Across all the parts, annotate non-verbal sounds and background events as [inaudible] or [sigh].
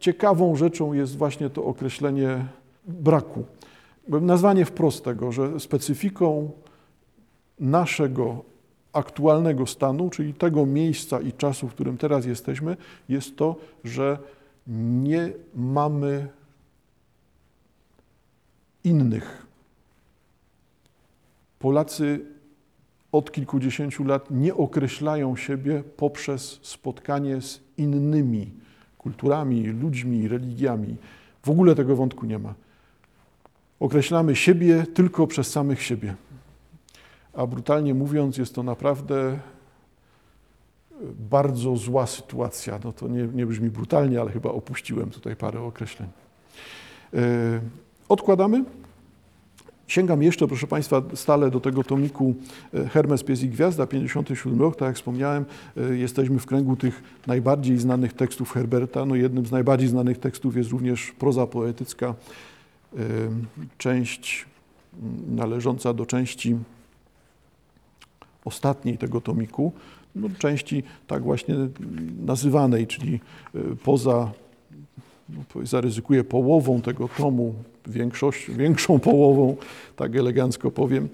ciekawą rzeczą jest właśnie to określenie braku. Nazwanie wprost tego, że specyfiką naszego aktualnego stanu, czyli tego miejsca i czasu, w którym teraz jesteśmy, jest to, że nie mamy innych. Polacy od kilkudziesięciu lat nie określają siebie poprzez spotkanie z innymi kulturami, ludźmi, religiami. W ogóle tego wątku nie ma. Określamy siebie tylko przez samych siebie. A brutalnie mówiąc, jest to naprawdę bardzo zła sytuacja. No to nie, nie brzmi brutalnie, ale chyba opuściłem tutaj parę określeń. Yy, odkładamy. Sięgam jeszcze, proszę Państwa, stale do tego tomiku e, Hermes, Pies i Gwiazda, 57 rok, tak jak wspomniałem, e, jesteśmy w kręgu tych najbardziej znanych tekstów Herberta. No jednym z najbardziej znanych tekstów jest również proza poetycka, e, część należąca do części ostatniej tego tomiku, no, części tak właśnie nazywanej, czyli poza, no, zaryzykuję, połową tego tomu, większość, większą połową, tak elegancko powiem,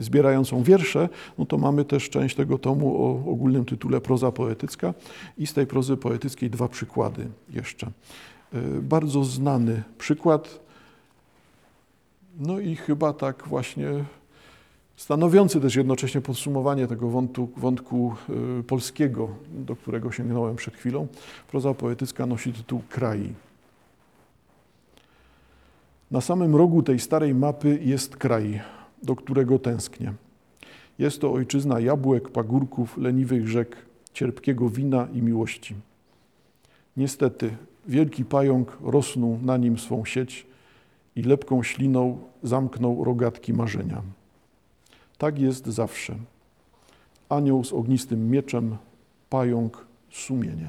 zbierającą wiersze, no to mamy też część tego tomu o ogólnym tytule Proza poetycka i z tej prozy poetyckiej dwa przykłady jeszcze. Y, bardzo znany przykład, no i chyba tak właśnie stanowiący też jednocześnie podsumowanie tego wątku, wątku y, polskiego, do którego sięgnąłem przed chwilą. Proza poetycka nosi tytuł Kraj. Na samym rogu tej starej mapy jest kraj, do którego tęsknię. Jest to ojczyzna jabłek, pagórków, leniwych rzek, cierpkiego wina i miłości. Niestety, wielki pająk rosnął na nim swą sieć i lepką śliną zamknął rogatki marzenia. Tak jest zawsze. Anioł z ognistym mieczem, pająk sumienie.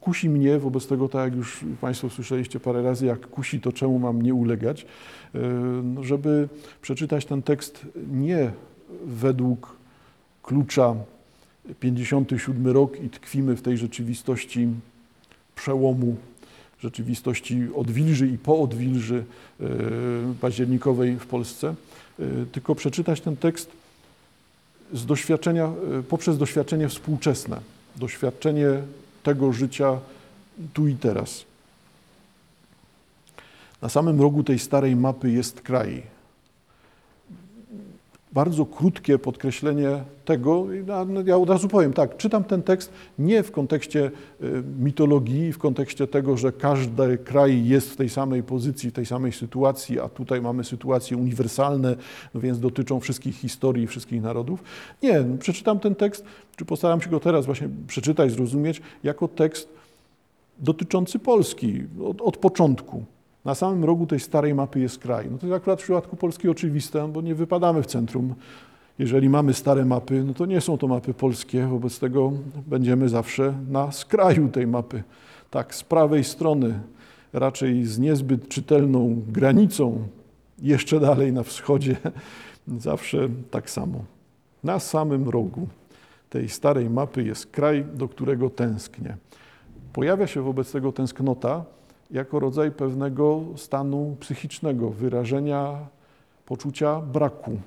Kusi mnie, wobec tego, tak jak już Państwo słyszeliście parę razy, jak kusi, to czemu mam nie ulegać, e, no, żeby przeczytać ten tekst nie według klucza 57 rok i tkwimy w tej rzeczywistości przełomu, rzeczywistości odwilży i po odwilży e, październikowej w Polsce, e, tylko przeczytać ten tekst z doświadczenia, poprzez doświadczenie współczesne, doświadczenie tego życia tu i teraz. Na samym rogu tej starej mapy jest kraj. Bardzo krótkie podkreślenie tego, ja od razu powiem tak, czytam ten tekst nie w kontekście y, mitologii, w kontekście tego, że każdy kraj jest w tej samej pozycji, tej samej sytuacji, a tutaj mamy sytuacje uniwersalne, no więc dotyczą wszystkich historii, wszystkich narodów. Nie, przeczytam ten tekst, czy postaram się go teraz właśnie przeczytać, zrozumieć, jako tekst dotyczący Polski od, od początku. Na samym rogu tej starej mapy jest kraj. No to jest akurat w przypadku Polski oczywiste, bo nie wypadamy w centrum. Jeżeli mamy stare mapy, no to nie są to mapy polskie, wobec tego będziemy zawsze na skraju tej mapy. Tak, z prawej strony, raczej z niezbyt czytelną granicą, jeszcze dalej na wschodzie, [laughs] zawsze tak samo. Na samym rogu tej starej mapy jest kraj, do którego tęsknię. Pojawia się wobec tego tęsknota jako rodzaj pewnego stanu psychicznego, wyrażenia poczucia braku.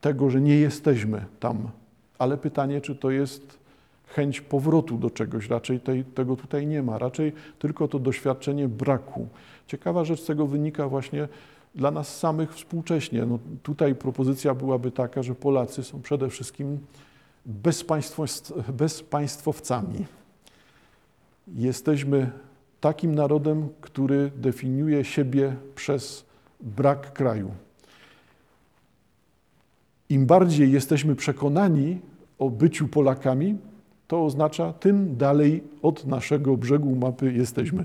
Tego, że nie jesteśmy tam. Ale pytanie, czy to jest chęć powrotu do czegoś, raczej tej, tego tutaj nie ma, raczej tylko to doświadczenie braku. Ciekawa rzecz z tego wynika właśnie dla nas samych współcześnie. No, tutaj propozycja byłaby taka, że Polacy są przede wszystkim bezpaństwowcami. Jesteśmy takim narodem, który definiuje siebie przez brak kraju. Im bardziej jesteśmy przekonani o byciu Polakami, to oznacza, tym dalej od naszego brzegu mapy jesteśmy,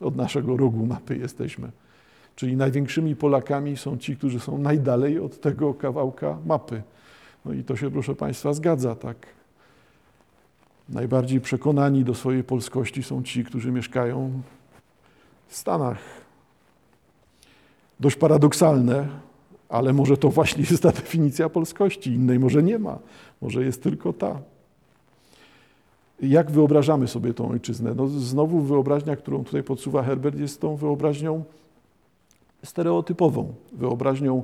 od naszego rogu mapy jesteśmy. Czyli największymi Polakami są ci, którzy są najdalej od tego kawałka mapy. No i to się, proszę Państwa, zgadza, tak. Najbardziej przekonani do swojej polskości są ci, którzy mieszkają w Stanach. Dość paradoksalne, Ale może to właśnie jest ta definicja polskości, innej może nie ma, może jest tylko ta. Jak wyobrażamy sobie tą ojczyznę? No znowu wyobraźnia, którą tutaj podsuwa Herbert, jest tą wyobraźnią stereotypową, wyobraźnią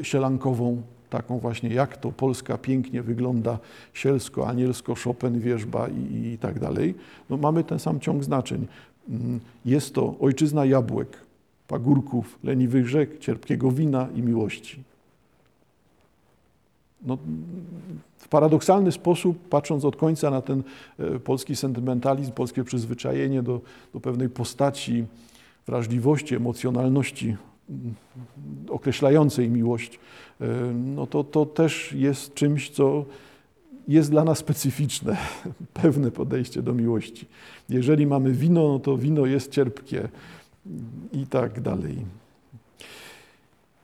e, sielankową, taką właśnie, jak to Polska pięknie wygląda, sielsko, anielsko, Chopin, wierzba i, i tak dalej. No mamy ten sam ciąg znaczeń. Mm, jest to ojczyzna jabłek, pagórków, leniwych rzek, cierpkiego wina i miłości. No, w paradoksalny sposób, patrząc od końca na ten e, polski sentymentalizm, polskie przyzwyczajenie do, do pewnej postaci, wrażliwości, emocjonalności określającej miłość, e, no to, to też jest czymś, co jest dla nas specyficzne, [laughs] pewne podejście do miłości. Jeżeli mamy wino, no to wino jest cierpkie i tak dalej.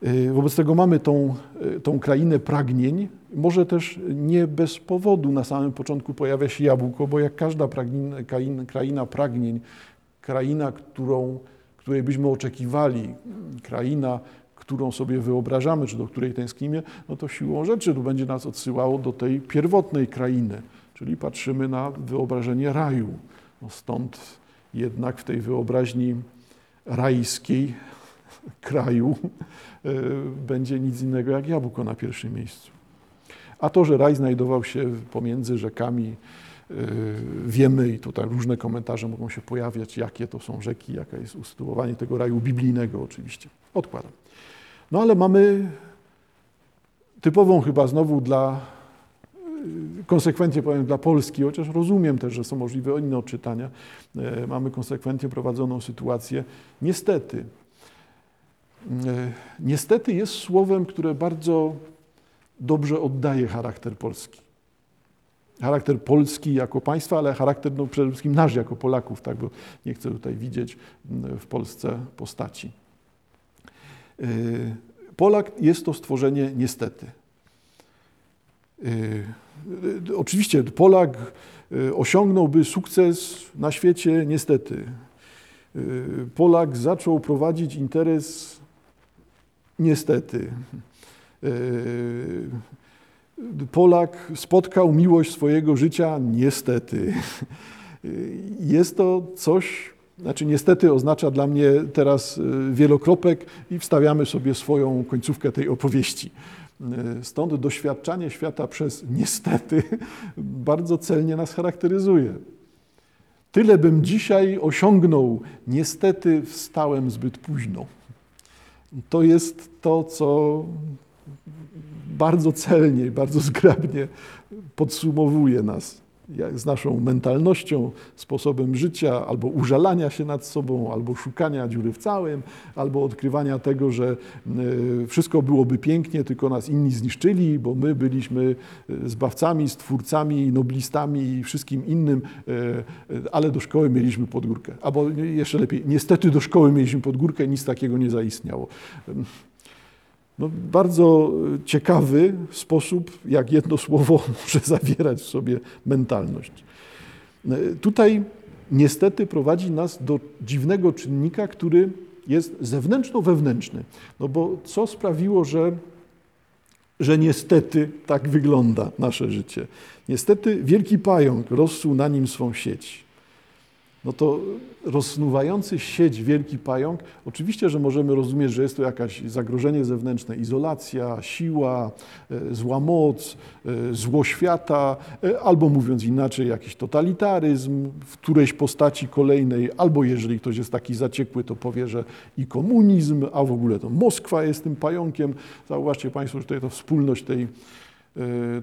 E, wobec tego mamy tą, e, tą krainę pragnień. Może też nie bez powodu na samym początku pojawia się jabłko, bo jak każda pragnień, kraina, kraina pragnień, kraina, którą, której byśmy oczekiwali, kraina, którą sobie wyobrażamy, czy do której tęsknimy, no to siłą rzeczy to będzie nas odsyłało do tej pierwotnej krainy, czyli patrzymy na wyobrażenie raju. No stąd jednak w tej wyobraźni rajskiej [laughs] kraju e, będzie nic innego jak jabłko na pierwszym miejscu. A to, że raj znajdował się pomiędzy rzekami, wiemy i tutaj różne komentarze mogą się pojawiać, jakie to są rzeki, jaka jest usytuowanie tego raju biblijnego oczywiście. Odkładam. No ale mamy typową chyba znowu dla, e, konsekwentnie powiem dla Polski, chociaż rozumiem też, że są możliwe inne odczytania, mamy konsekwentnie prowadzoną sytuację, niestety, E, niestety jest słowem, które bardzo dobrze oddaje charakter Polski. Charakter Polski jako państwa, ale charakter no, przede wszystkim nasz jako Polaków, tak, bo nie chcę tutaj widzieć w Polsce postaci. E, Polak jest to stworzenie niestety. E, oczywiście Polak osiągnąłby sukces na świecie niestety. Polak zaczął prowadzić interes Niestety. E, Polak spotkał miłość swojego życia, niestety. E, jest to coś, znaczy niestety oznacza dla mnie teraz e, wielokropek i wstawiamy sobie swoją końcówkę tej opowieści. Stąd doświadczanie świata przez niestety bardzo celnie nas charakteryzuje. Tyle bym dzisiaj osiągnął, niestety wstałem zbyt późno. To jest to, co bardzo celnie i bardzo zgrabnie podsumowuje nas z naszą mentalnością, sposobem życia, albo użalania się nad sobą, albo szukania dziury w całym, albo odkrywania tego, że e, wszystko byłoby pięknie, tylko nas inni zniszczyli, bo my byliśmy e, zbawcami, stwórcami, noblistami i wszystkim innym, e, ale do szkoły mieliśmy podgórkę. Albo jeszcze lepiej, niestety do szkoły mieliśmy podgórkę, nic takiego nie zaistniało no, bardzo ciekawy sposób, jak jedno [laughs] słowo może zawierać w sobie mentalność. Tutaj niestety prowadzi nas do dziwnego czynnika, który jest zewnętrzno-wewnętrzny. No bo co sprawiło, że, że niestety tak wygląda nasze życie? Niestety wielki pająk rozsuł na nim swą sieć no to rozsnuwający sieć wielki pająk, oczywiście, że możemy rozumieć, że jest to jakieś zagrożenie zewnętrzne, izolacja, siła, e, zła moc, e, zło świata, e, albo mówiąc inaczej, jakiś totalitaryzm w którejś postaci kolejnej, albo jeżeli ktoś jest taki zaciekły, to powie, że i komunizm, a w ogóle to Moskwa jest tym pająkiem. Zauważcie Państwo, że tutaj to wspólność tej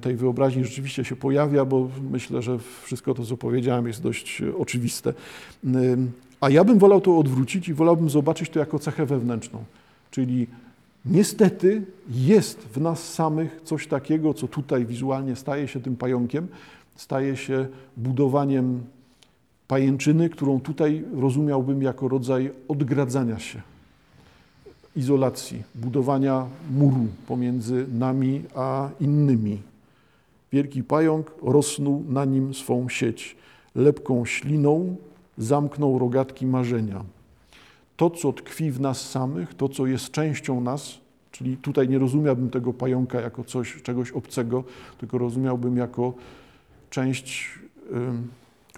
tej wyobraźni rzeczywiście się pojawia, bo myślę, że wszystko to, co powiedziałem, jest dość oczywiste. Y, a ja bym wolał to odwrócić i wolałbym zobaczyć to jako cechę wewnętrzną. Czyli niestety jest w nas samych coś takiego, co tutaj wizualnie staje się tym pająkiem, staje się budowaniem pajęczyny, którą tutaj rozumiałbym jako rodzaj odgradzania się izolacji, budowania muru pomiędzy nami a innymi. Wielki pająk rosnął na nim swą sieć. Lepką śliną zamknął rogatki marzenia. To, co tkwi w nas samych, to, co jest częścią nas, Czyli tutaj nie rozumiałbym tego pająka jako coś, czegoś obcego, tylko rozumiałbym jako część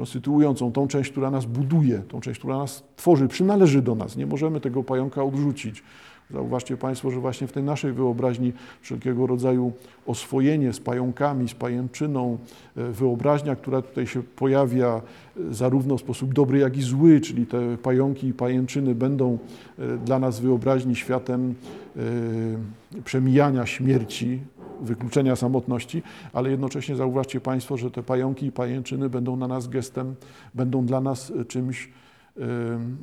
konstytuującą, tą część, która nas buduje, tą część, która nas tworzy, przynależy do nas. Nie możemy tego pająka odrzucić. Zauważcie Państwo, że właśnie w tej naszej wyobraźni wszelkiego rodzaju oswojenie z pająkami, z pajęczyną, e, wyobraźnia, która tutaj się pojawia e, zarówno w sposób dobry, jak i zły, czyli te pająki i pajęczyny będą e, dla nas wyobraźni światem przemijania śmierci, wykluczenia samotności, ale jednocześnie zauważcie Państwo, że te pająki i pajęczyny będą na nas gestem, będą dla nas czymś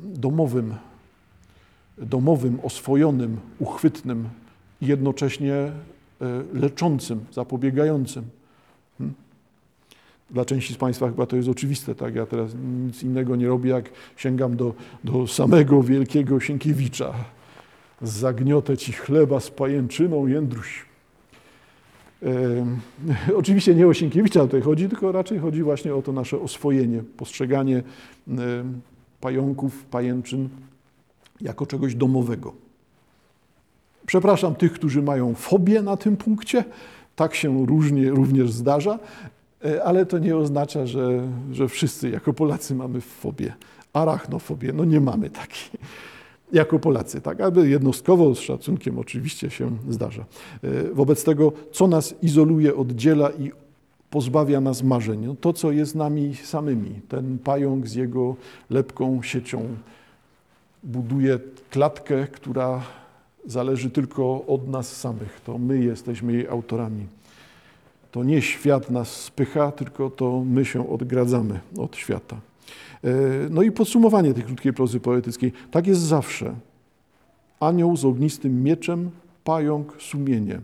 domowym, domowym, oswojonym, uchwytnym i jednocześnie e, leczącym, zapobiegającym. Hmm? Dla części z Państwa chyba to jest oczywiste, tak? Ja teraz nic innego nie robię, jak sięgam do, do samego wielkiego Sienkiewicza. Zagniotę ci chleba z pajęczyną, Jędruś. [laughs] Oczywiście nie o Sienkiewicza tutaj chodzi, tylko raczej chodzi właśnie o to nasze oswojenie, postrzeganie pająków, pajęczyn jako czegoś domowego. Przepraszam tych, którzy mają fobię na tym punkcie, tak się różnie, również zdarza, e, ale to nie oznacza, że, że wszyscy jako Polacy mamy fobię. Arachnofobię, no nie mamy takiej jako Polacy, tak, aby jednostkowo z szacunkiem oczywiście się zdarza. E, wobec tego, co nas izoluje, oddziela i pozbawia nas marzeń, no to, co jest nami samymi, ten pająk z jego lepką siecią buduje klatkę, która zależy tylko od nas samych. To my jesteśmy jej autorami. To nie świat nas spycha, tylko to my się odgradzamy od świata. E, no i podsumowanie tej krótkiej prozy poetyckiej. Tak jest zawsze. Anioł z ognistym mieczem, pająk, sumienie.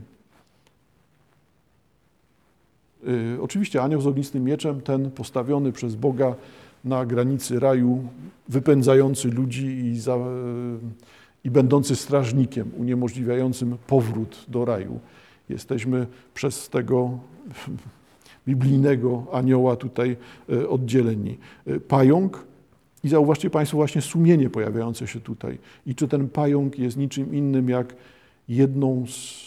E, oczywiście anioł z ognistym mieczem, ten postawiony przez Boga na granicy raju, wypędzający ludzi i, za, i będący strażnikiem, uniemożliwiającym powrót do raju. Jesteśmy przez tego biblijnego anioła tutaj e, oddzieleni. E, pająk i zauważcie Państwo właśnie sumienie pojawiające się tutaj. I czy ten pająk jest niczym innym jak jedną z,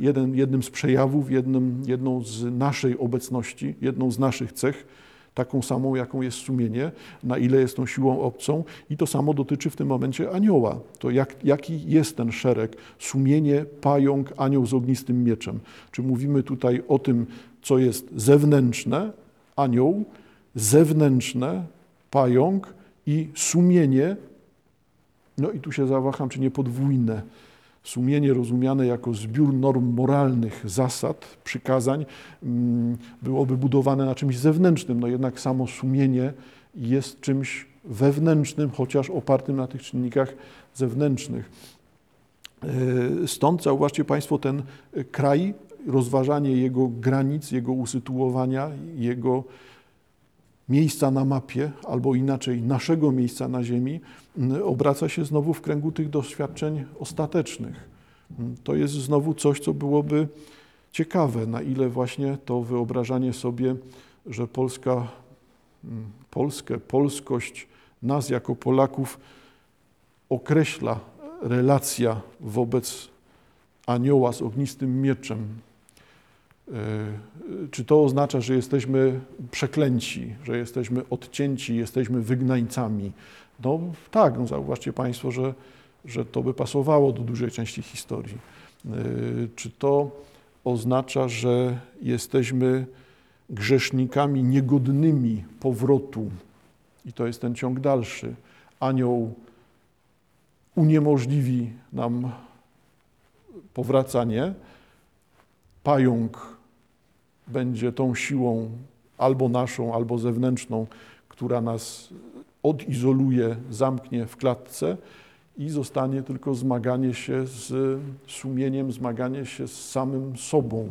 jeden, jednym z przejawów, jednym, jedną z naszej obecności, jedną z naszych cech, taką samą, jaką jest sumienie, na ile jest tą siłą obcą. I to samo dotyczy w tym momencie anioła. To jak, jaki jest ten szereg? Sumienie, pająk, anioł z ognistym mieczem. Czy mówimy tutaj o tym, co jest zewnętrzne, anioł, zewnętrzne, pająk i sumienie, no i tu się zawaham, czy nie podwójne, Sumienie rozumiane jako zbiór norm moralnych, zasad, przykazań mm, byłoby budowane na czymś zewnętrznym, no jednak samo sumienie jest czymś wewnętrznym, chociaż opartym na tych czynnikach zewnętrznych. E, stąd zauważcie Państwo ten kraj, rozważanie jego granic, jego usytuowania, jego miejsca na mapie, albo inaczej naszego miejsca na Ziemi, obraca się znowu w kręgu tych doświadczeń ostatecznych. To jest znowu coś, co byłoby ciekawe, na ile właśnie to wyobrażanie sobie, że Polska, Polskę, polskość nas jako Polaków określa relacja wobec anioła z ognistym mieczem, czy to oznacza, że jesteśmy przeklęci, że jesteśmy odcięci, jesteśmy wygnańcami? No tak, no zauważcie Państwo, że, że to by pasowało do dużej części historii. E, czy to oznacza, że jesteśmy grzesznikami niegodnymi powrotu? I to jest ten ciąg dalszy. Anioł uniemożliwi nam powracanie, pająk będzie tą siłą albo naszą, albo zewnętrzną, która nas odizoluje, zamknie w klatce i zostanie tylko zmaganie się z sumieniem, zmaganie się z samym sobą.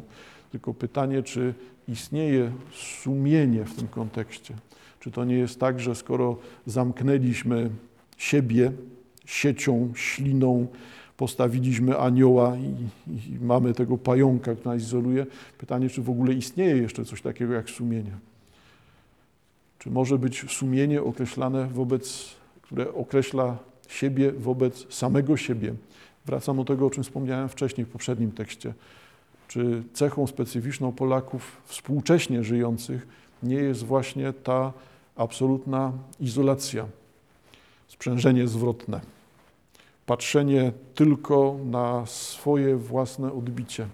Tylko pytanie, czy istnieje sumienie w tym kontekście? Czy to nie jest tak, że skoro zamknęliśmy siebie siecią, śliną, postawiliśmy anioła i, i, mamy tego pająka, który nas izoluje. Pytanie, czy w ogóle istnieje jeszcze coś takiego jak sumienie? Czy może być sumienie określane wobec, które określa siebie wobec samego siebie, Wracam do tego, o czym wspomniałem wcześniej w poprzednim tekście. Czy cechą specyficzną Polaków współcześnie żyjących nie jest właśnie ta absolutna izolacja, sprzężenie zwrotne, patrzenie tylko na swoje własne odbicie?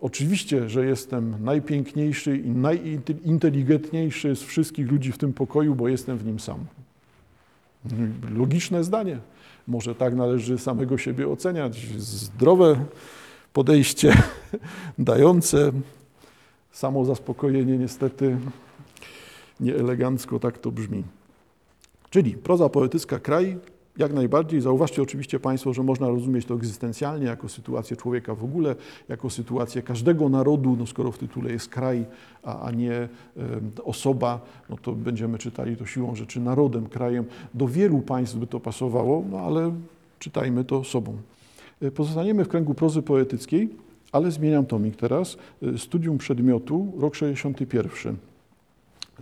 Oczywiście, że jestem najpiękniejszy i najinteligentniejszy z wszystkich ludzi w tym pokoju, bo jestem w nim sam. Logiczne zdanie. Może tak należy samego siebie oceniać. Zdrowe podejście, [laughs] dające samo zaspokojenie, niestety nieelegancko tak to brzmi. Czyli proza poetycka kraj jak najbardziej. Zauważcie oczywiście Państwo, że można rozumieć to egzystencjalnie, jako sytuację człowieka w ogóle, jako sytuację każdego narodu, no skoro w tytule jest kraj, a, a nie e, osoba, no to będziemy czytali to siłą rzeczy narodem, krajem. Do wielu państw by to pasowało, no ale czytajmy to sobą. E, pozostaniemy w kręgu prozy poetyckiej, ale zmieniam tomik teraz. E, studium przedmiotu, rok 61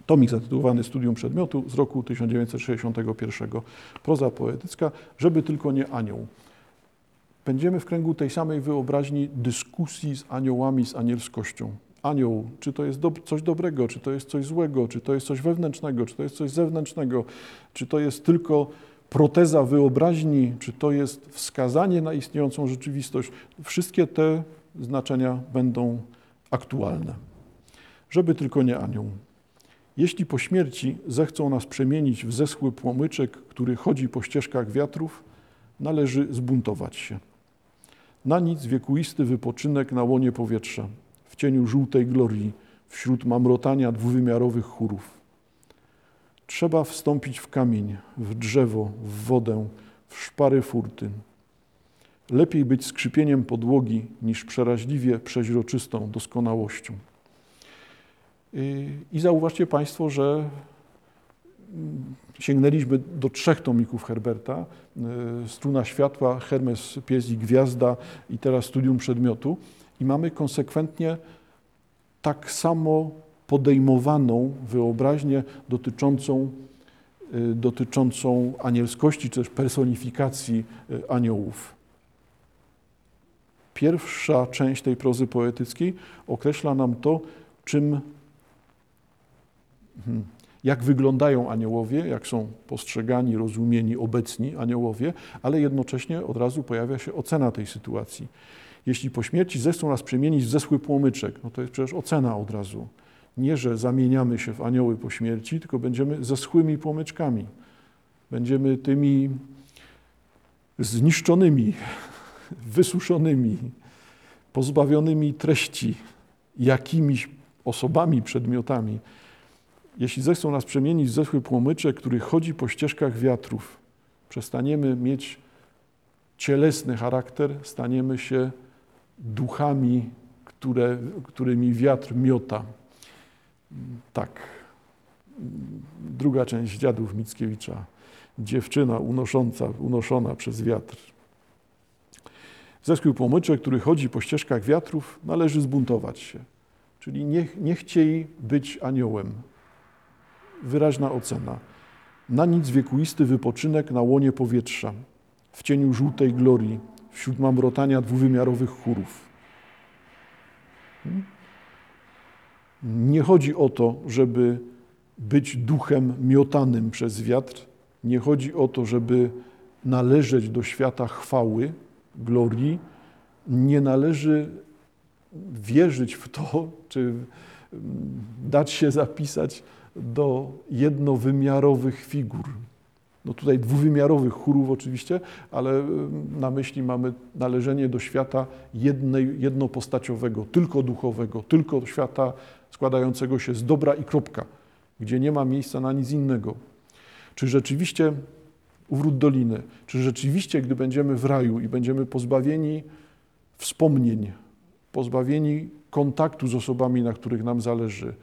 tomik zatytułowany Studium Przedmiotu z roku 1961. Proza poetycka, żeby tylko nie anioł. Będziemy w kręgu tej samej wyobraźni dyskusji z aniołami, z anielskością. Anioł, czy to jest do, coś dobrego, czy to jest coś złego, czy to jest coś wewnętrznego, czy to jest coś zewnętrznego, czy to jest tylko proteza wyobraźni, czy to jest wskazanie na istniejącą rzeczywistość. Wszystkie te znaczenia będą aktualne. Żeby tylko nie anioł. Jeśli po śmierci zechcą nas przemienić w zeschły płomyczek, który chodzi po ścieżkach wiatrów, należy zbuntować się. Na nic wiekuisty wypoczynek na łonie powietrza, w cieniu żółtej glorii, wśród mamrotania dwuwymiarowych chórów. Trzeba wstąpić w kamień, w drzewo, w wodę, w szpary furtyn. Lepiej być skrzypieniem podłogi niż przeraźliwie przeźroczystą doskonałością. I zauważcie Państwo, że mm, sięgnęliśmy do trzech tomików Herberta, y, Struna Światła, Hermes, Pies i Gwiazda i teraz Studium Przedmiotu i mamy konsekwentnie tak samo podejmowaną wyobraźnię dotyczącą, y, dotyczącą anielskości, czy też personifikacji y, aniołów. Pierwsza część tej prozy poetyckiej określa nam to, czym. Jak wyglądają aniołowie, jak są postrzegani, rozumieni, obecni aniołowie, ale jednocześnie od razu pojawia się ocena tej sytuacji. Jeśli po śmierci zechcą nas przemienić w zeschły płomyczek, no to jest przecież ocena od razu. Nie, że zamieniamy się w anioły po śmierci, tylko będziemy zeschłymi płomyczkami. Będziemy tymi zniszczonymi, [laughs] wysuszonymi, pozbawionymi treści jakimiś osobami, przedmiotami, jeśli zechcą nas przemienić w zeschły płomyczek, który chodzi po ścieżkach wiatrów, przestaniemy mieć cielesny charakter, staniemy się duchami, które, którymi wiatr miota. Tak. Druga część dziadów Mickiewicza. Dziewczyna unosząca, unoszona przez wiatr. Zespół płomyczek, który chodzi po ścieżkach wiatrów, należy zbuntować się. Czyli nie, nie chcieli być aniołem, wyraźna ocena. Na nic wiekuisty wypoczynek na łonie powietrza, w cieniu żółtej glorii, wśród mamrotania dwuwymiarowych chórów. Hmm? Nie chodzi o to, żeby być duchem miotanym przez wiatr. Nie chodzi o to, żeby należeć do świata chwały, glorii. Nie należy wierzyć w to, czy dać się zapisać do jednowymiarowych figur. No tutaj dwuwymiarowych chórów oczywiście, ale na myśli mamy należenie do świata jednej, jednopostaciowego, tylko duchowego, tylko świata składającego się z dobra i kropka, gdzie nie ma miejsca na nic innego. Czy rzeczywiście uwrót doliny, czy rzeczywiście, gdy będziemy w raju i będziemy pozbawieni wspomnień, pozbawieni kontaktu z osobami, na których nam zależy,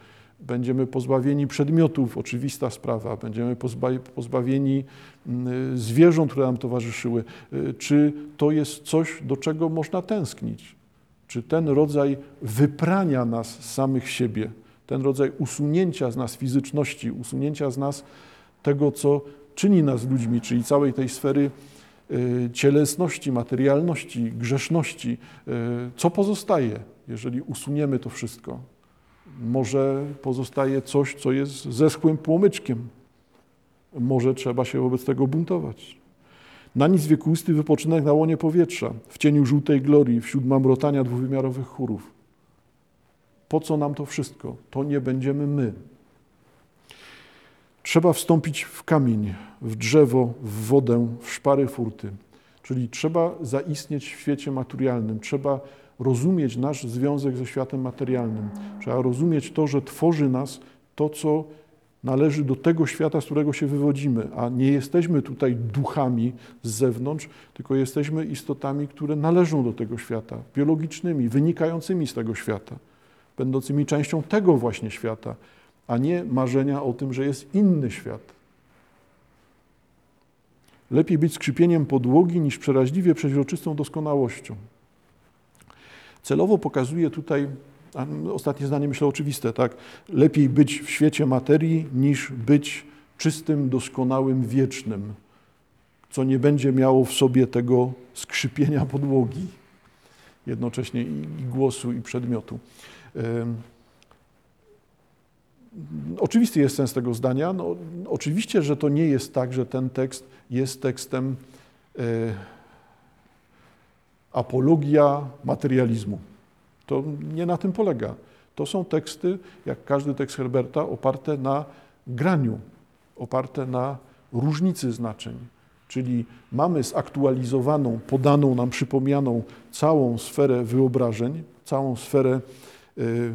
będziemy pozbawieni przedmiotów, oczywista sprawa, będziemy pozbawieni mm, zwierząt, które nam towarzyszyły. Y, czy to jest coś, do czego można tęsknić? Czy ten rodzaj wyprania nas samych siebie, ten rodzaj usunięcia z nas fizyczności, usunięcia z nas tego, co czyni nas ludźmi, czyli całej tej sfery y, cielesności, materialności, grzeszności. Y, co pozostaje, jeżeli usuniemy to wszystko? Może pozostaje coś, co jest zeschłym płomyczkiem. Może trzeba się wobec tego buntować. Na nic wiekuisty wypoczynek na łonie powietrza, w cieniu żółtej glorii, wśród mamrotania dwuwymiarowych chórów. Po co nam to wszystko? To nie będziemy my. Trzeba wstąpić w kamień, w drzewo, w wodę, w szpary furty. Czyli trzeba zaistnieć w świecie materialnym, trzeba rozumieć nasz związek ze światem materialnym. Trzeba rozumieć to, że tworzy nas to, co należy do tego świata, z którego się wywodzimy, a nie jesteśmy tutaj duchami z zewnątrz, tylko jesteśmy istotami, które należą do tego świata, biologicznymi, wynikającymi z tego świata, będącymi częścią tego właśnie świata, a nie marzenia o tym, że jest inny świat. Lepiej być skrzypieniem podłogi niż przeraźliwie przeźroczystą doskonałością. Celowo pokazuje tutaj, ostatnie zdanie myślę oczywiste, tak? Lepiej być w świecie materii niż być czystym, doskonałym, wiecznym, co nie będzie miało w sobie tego skrzypienia podłogi, jednocześnie i, głosu, i przedmiotu. Oczywisty jest sens tego zdania. No, oczywiście, że to nie jest tak, że ten tekst jest tekstem e, apologia materializmu. To nie na tym polega. To są teksty, jak każdy tekst Herberta, oparte na graniu, oparte na różnicy znaczeń. Czyli mamy zaktualizowaną, podaną nam, przypomnianą całą sferę wyobrażeń, całą sferę y,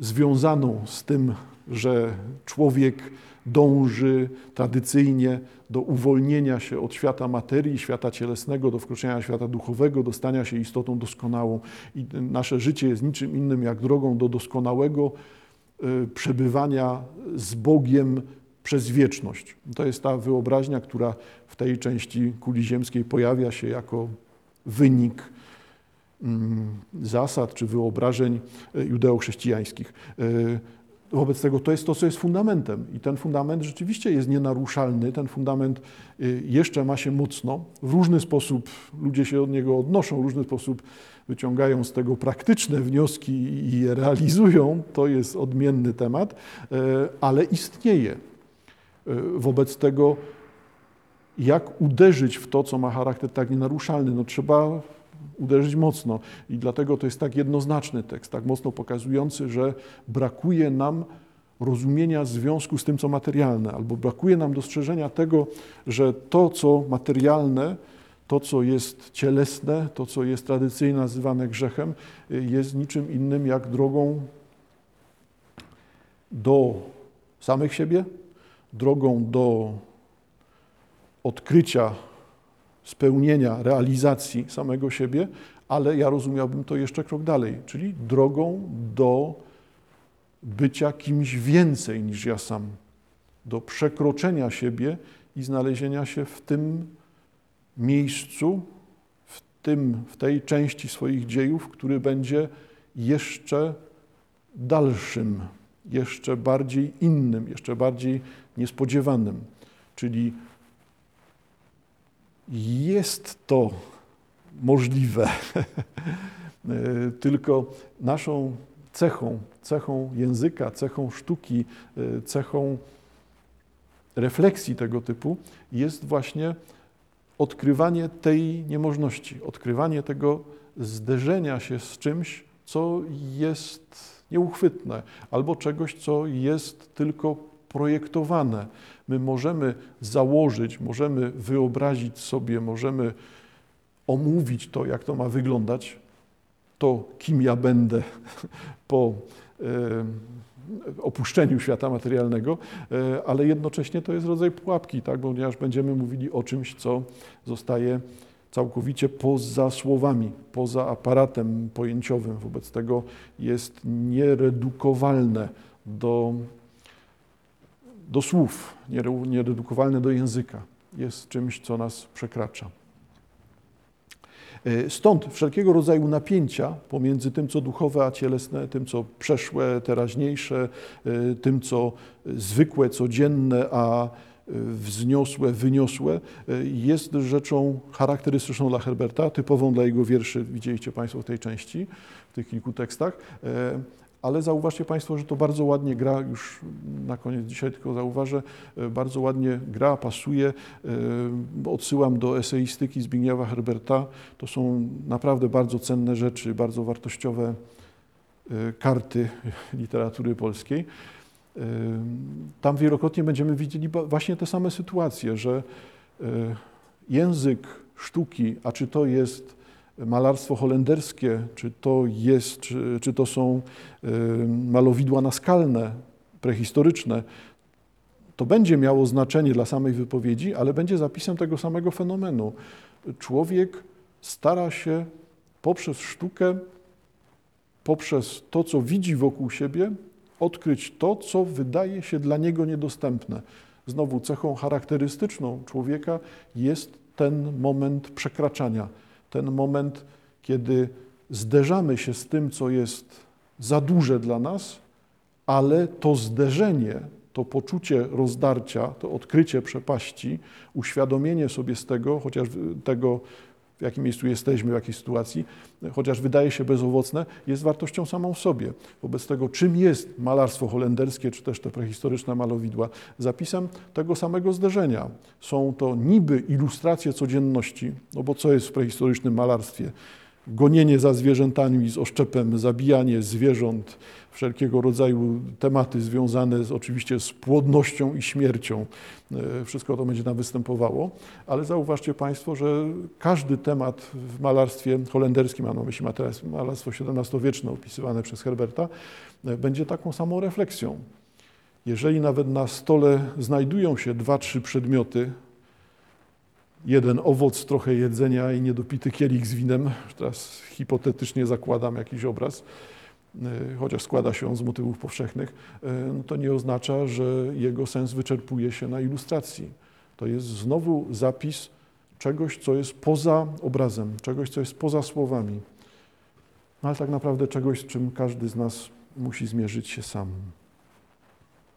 związaną z tym, że człowiek dąży tradycyjnie do uwolnienia się od świata materii, świata cielesnego, do wkroczenia świata duchowego, do stania się istotą doskonałą. I nasze życie jest niczym innym jak drogą do doskonałego y, przebywania z Bogiem przez wieczność. To jest ta wyobraźnia, która w tej części kuli ziemskiej pojawia się jako wynik mm, zasad czy wyobrażeń y, judeochrześcijańskich. Wobec tego to jest to, co jest fundamentem. I ten fundament rzeczywiście jest nienaruszalny. Ten fundament y, jeszcze ma się mocno. W różny sposób ludzie się od niego odnoszą, w różny sposób wyciągają z tego praktyczne wnioski i je realizują. To jest odmienny temat, y, ale istnieje. Y, wobec tego, jak uderzyć w to, co ma charakter tak nienaruszalny? No, trzeba uderzyć mocno. I dlatego to jest tak jednoznaczny tekst, tak mocno pokazujący, że brakuje nam rozumienia związku z tym, co materialne, albo brakuje nam dostrzeżenia tego, że to, co materialne, to, co jest cielesne, to, co jest tradycyjnie nazywane grzechem, jest niczym innym jak drogą do samych siebie, drogą do odkrycia spełnienia, realizacji samego siebie, ale ja rozumiałbym to jeszcze krok dalej, czyli drogą do bycia kimś więcej niż ja sam, do przekroczenia siebie i znalezienia się w tym miejscu, w, tym, w tej części swoich dziejów, który będzie jeszcze dalszym, jeszcze bardziej innym, jeszcze bardziej niespodziewanym, czyli jest to możliwe, [laughs] tylko naszą cechą, cechą języka, cechą sztuki, cechą refleksji tego typu jest właśnie odkrywanie tej niemożności, odkrywanie tego zderzenia się z czymś, co jest nieuchwytne, albo czegoś, co jest tylko projektowane. My możemy założyć, możemy wyobrazić sobie, możemy omówić to, jak to ma wyglądać, to kim ja będę [laughs] po e, opuszczeniu świata materialnego, e, ale jednocześnie to jest rodzaj pułapki, tak? ponieważ będziemy mówili o czymś, co zostaje całkowicie poza słowami, poza aparatem pojęciowym. Wobec tego jest nieredukowalne do do słów, nieredukowalne do języka. Jest czymś, co nas przekracza. E, stąd wszelkiego rodzaju napięcia pomiędzy tym, co duchowe, a cielesne, tym, co przeszłe, teraźniejsze, e, tym, co zwykłe, codzienne, a e, wzniosłe, wyniosłe, jest rzeczą charakterystyczną dla Herberta, typową dla jego wierszy, widzieliście Państwo w tej części, w tych kilku tekstach. Ale zauważcie Państwo, że to bardzo ładnie gra, już na koniec dzisiaj tylko zauważę, bardzo ładnie gra, pasuje. Odsyłam do eseistyki Zbigniewa Herberta. To są naprawdę bardzo cenne rzeczy, bardzo wartościowe karty [laughs] literatury polskiej. Tam wielokrotnie będziemy widzieli właśnie te same sytuacje, że język sztuki, a czy to jest malarstwo holenderskie, czy to, jest, czy, czy to są malowidła naskalne, prehistoryczne, to będzie miało znaczenie dla samej wypowiedzi, ale będzie zapisem tego samego fenomenu. Człowiek stara się poprzez sztukę, poprzez to, co widzi wokół siebie, odkryć to, co wydaje się dla niego niedostępne. Znowu cechą charakterystyczną człowieka jest ten moment przekraczania ten moment, kiedy zderzamy się z tym, co jest za duże dla nas, ale to zderzenie, to poczucie rozdarcia, to odkrycie przepaści, uświadomienie sobie z tego, chociaż tego, w jakim miejscu jesteśmy, w jakiej sytuacji, chociaż wydaje się bezowocne, jest wartością samą w sobie. Wobec tego, czym jest malarstwo holenderskie, czy też te prehistoryczne malowidła? Zapisem tego samego zderzenia. Są to niby ilustracje codzienności, no bo co jest w prehistorycznym malarstwie? Gonienie za zwierzętami z oszczepem, zabijanie zwierząt, wszelkiego rodzaju tematy związane z, oczywiście z płodnością i śmiercią. E, wszystko to będzie tam występowało, ale zauważcie Państwo, że każdy temat w malarstwie holenderskim, a na myśli malarstwo XVII-wieczne opisywane przez Herberta, e, będzie taką samą refleksją. Jeżeli nawet na stole znajdują się dwa, trzy przedmioty, jeden owoc, trochę jedzenia i niedopity kielich z winem, teraz hipotetycznie zakładam jakiś obraz, E, chociaż składa się on z motywów powszechnych, e, no to nie oznacza, że jego sens wyczerpuje się na ilustracji. To jest znowu zapis czegoś, co jest poza obrazem, czegoś, co jest poza słowami, no ale tak naprawdę czegoś, z czym każdy z nas musi zmierzyć się sam.